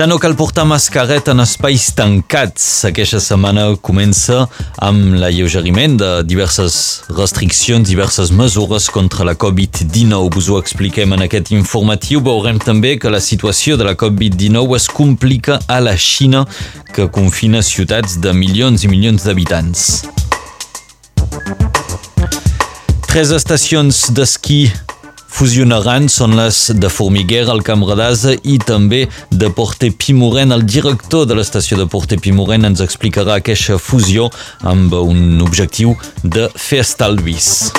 Ja no cal portar mascareta en espais tancats. Aquesta setmana comença amb l'alleugeriment de diverses restriccions, diverses mesures contra la Covid-19. Us ho expliquem en aquest informatiu. Veurem també que la situació de la Covid-19 es complica a la Xina, que confina ciutats de milions i milions d'habitants. Tres estacions d'esquí fusionaran són les de Formiguera, al Camp Radasa i també de Porte Pimoren. El director de l'estació de Porte Pimoren ens explicarà aquesta fusió amb un objectiu de fer estalvis.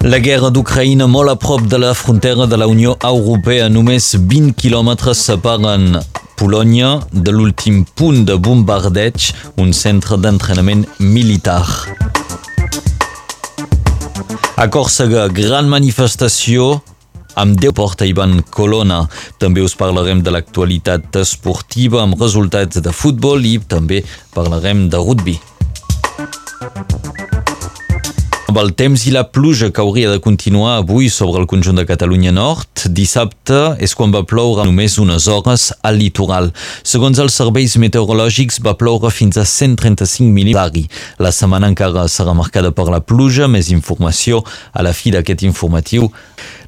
La guerra d'Ucraïna molt a prop de la frontera de la Unió Europea. Només 20 quilòmetres separen Polònia de l'últim punt de bombardeig, un centre d'entrenament militar. A Còrsega, gran manifestació amb 10 porta Ivan Colonna. També us parlarem de l'actualitat esportiva amb resultats de futbol i també parlarem de rugby. Amb el temps i la pluja que hauria de continuar avui sobre el conjunt de Catalunya Nord, dissabte és quan va ploure només unes hores al litoral. Segons els serveis meteorològics, va ploure fins a 135 mil·limetros. La setmana encara serà marcada per la pluja, més informació a la fi d'aquest informatiu.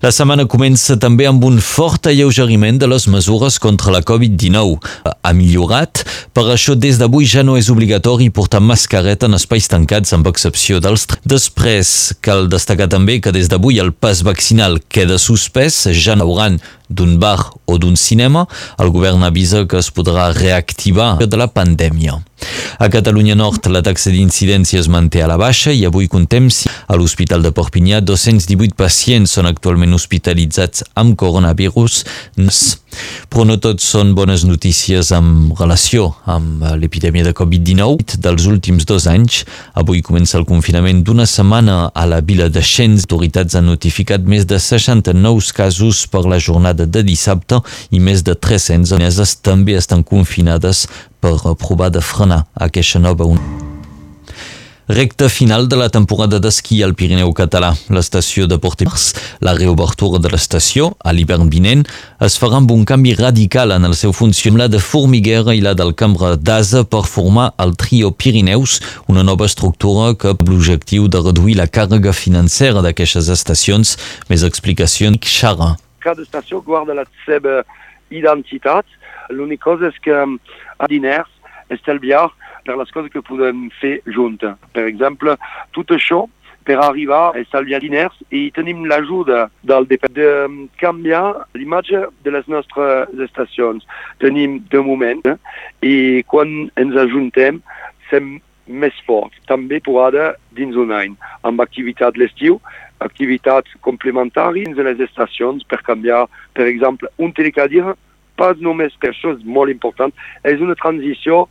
La setmana comença també amb un fort alleugeriment de les mesures contra la Covid-19. Ha millorat, per això des d'avui ja no és obligatori portar mascareta en espais tancats amb excepció dels... Després cal destacar també que des d'avui el pas vaccinal queda suspès, ja n'hauran d'un bar o d'un cinema, el govern avisa que es podrà reactivar de la pandèmia. A Catalunya Nord la taxa d'incidència es manté a la baixa i avui contem si a l'Hospital de Perpinyà 218 pacients són actualment hospitalitzats amb coronavirus. Però no tots són bones notícies en relació amb l'epidèmia de Covid-19 dels últims dos anys. Avui comença el confinament d'una setmana a la vila de Xens. Autoritats han notificat més de 69 casos per la jornada de dissabte i més de 300 aneses també estan confinades per provar de frenar aquesta nova onada. Recte final de la temporada d'esquí al Pirineu català. L'estació de Portimars, la reobertura de l'estació, a l'hivern vinent, es farà amb un canvi radical en el seu funcionament, de Formiguera i la del Cambra d'Asa per formar el trio Pirineus, una nova estructura que amb l'objectiu de reduir la càrrega financera d'aquestes estacions. Més explicacions, Xara. cada estació guarda la seva identitat. L'única cosa és que a diners estalviar per les coses que podem fer juntes. Per exemple, tot això per arribar a estalviar diners i tenim l'ajuda del de canviar l'imatge de les nostres estacions. Tenim de moment eh? i quan ens ajuntem sem més forts, també posada dins un any, amb activitat l'estiu activitats complementaris de les estacions per canviar, per exemple, un telecadire, pas només per això és molt important, és una transició,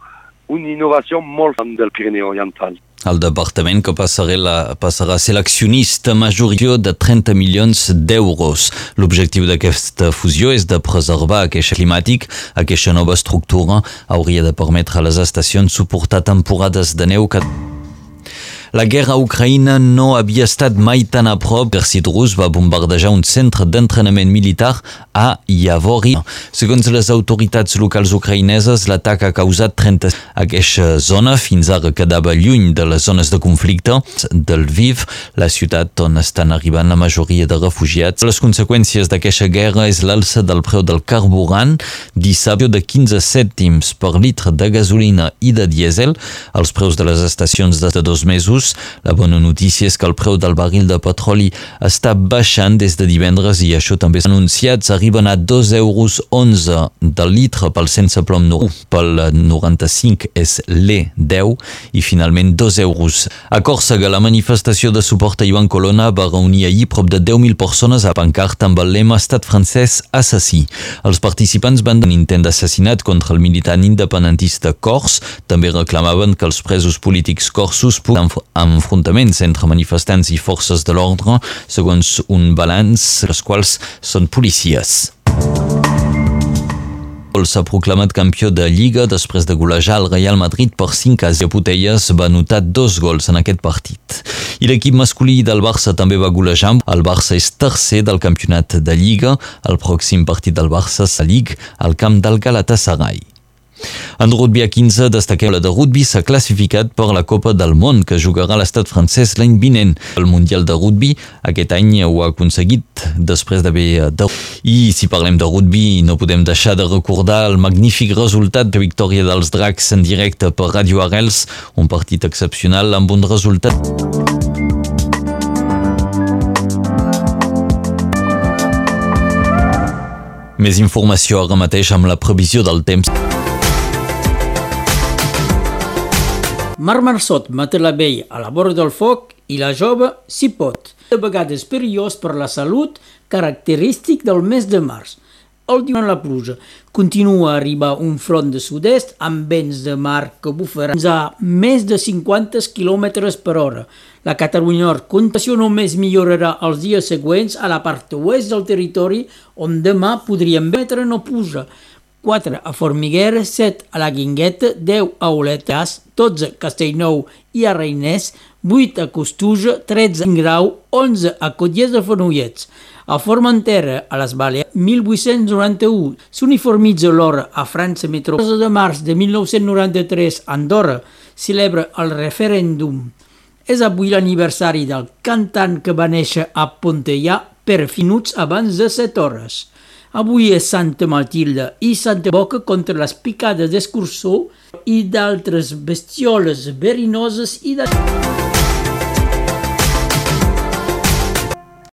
una innovació molt gran del Pirineu Oriental. El departament que passarà, la, passarà a ser l'accionista majoritària de 30 milions d'euros. L'objectiu d'aquesta fusió és de preservar aquest climàtic. Aquesta nova estructura hauria de permetre a les estacions suportar temporades de neu que la guerra Ucraïna no havia estat mai tan a prop. L'exèrcit rus va bombardejar un centre d'entrenament militar a Yavori. Segons les autoritats locals ucraïneses, l'atac ha causat 30... Aquesta zona fins ara quedava lluny de les zones de conflicte del Viv, la ciutat on estan arribant la majoria de refugiats. Les conseqüències d'aquesta guerra és l'alça del preu del carburant, dissabte de 15 cèntims per litre de gasolina i de dièsel. Els preus de les estacions de dos mesos euros. La bona notícia és que el preu del barril de petroli està baixant des de divendres i això també s'ha anunciat. Arriben a 2 euros 11 del litre pel sense plom no, pel 95 és l'E10 i finalment 2 euros. A Còrsega, la manifestació de suport a Ivan Colonna va reunir ahir prop de 10.000 persones a pancarta amb el lema Estat francès assassí. Els participants van d'un intent d'assassinat contra el militant independentista cors. També reclamaven que els presos polítics corsos puguin enfrontaments entre manifestants i forces de l'ordre, segons un balanç, els quals són policies. S'ha proclamat campió de Lliga després de golejar el Real Madrid per 5 a 0. Putellas va anotar dos gols en aquest partit. I l'equip masculí del Barça també va golejar. El Barça és tercer del campionat de Lliga. El pròxim partit del Barça s'ha al camp del Galatasaray. En rugby a 15, destaquem la de rugby s'ha classificat per la Copa del Món que jugarà l'estat francès l'any vinent. El Mundial de Rugby aquest any ho ha aconseguit després d'haver... De... I si parlem de rugby no podem deixar de recordar el magnífic resultat de victòria dels Dracs en directe per Radio Arrels, un partit excepcional amb un resultat... Més informació ara mateix amb la previsió del temps. Mar Marsot mata la vell a la vora del foc i la jove s'hi pot. De vegades perillós per la salut, característic del mes de març. El en la pluja. Continua a arribar un front de sud-est amb vents de mar que bufaran a més de 50 km per hora. La Catalunya Nord contació només millorarà els dies següents a la part oest del territori on demà podríem veure no puja. 4 a Formiguera, 7 a la Guingueta, 10 a Oletes, 12 a Castellnou i a Reinès, 8 a Costuja, 13 a Grau, 11 a Cotlles de Fenollets. A Formentera, a les Balears, 1891, s'uniformitza l'hora a França Metro. El de març de 1993, Andorra celebra el referèndum. És avui l'aniversari del cantant que va néixer a Pontellà per finuts abans de 7 hores. Avui és Santa Matilda i Santa Boca contra les picades d'escurçó i d'altres bestioles verinoses i de...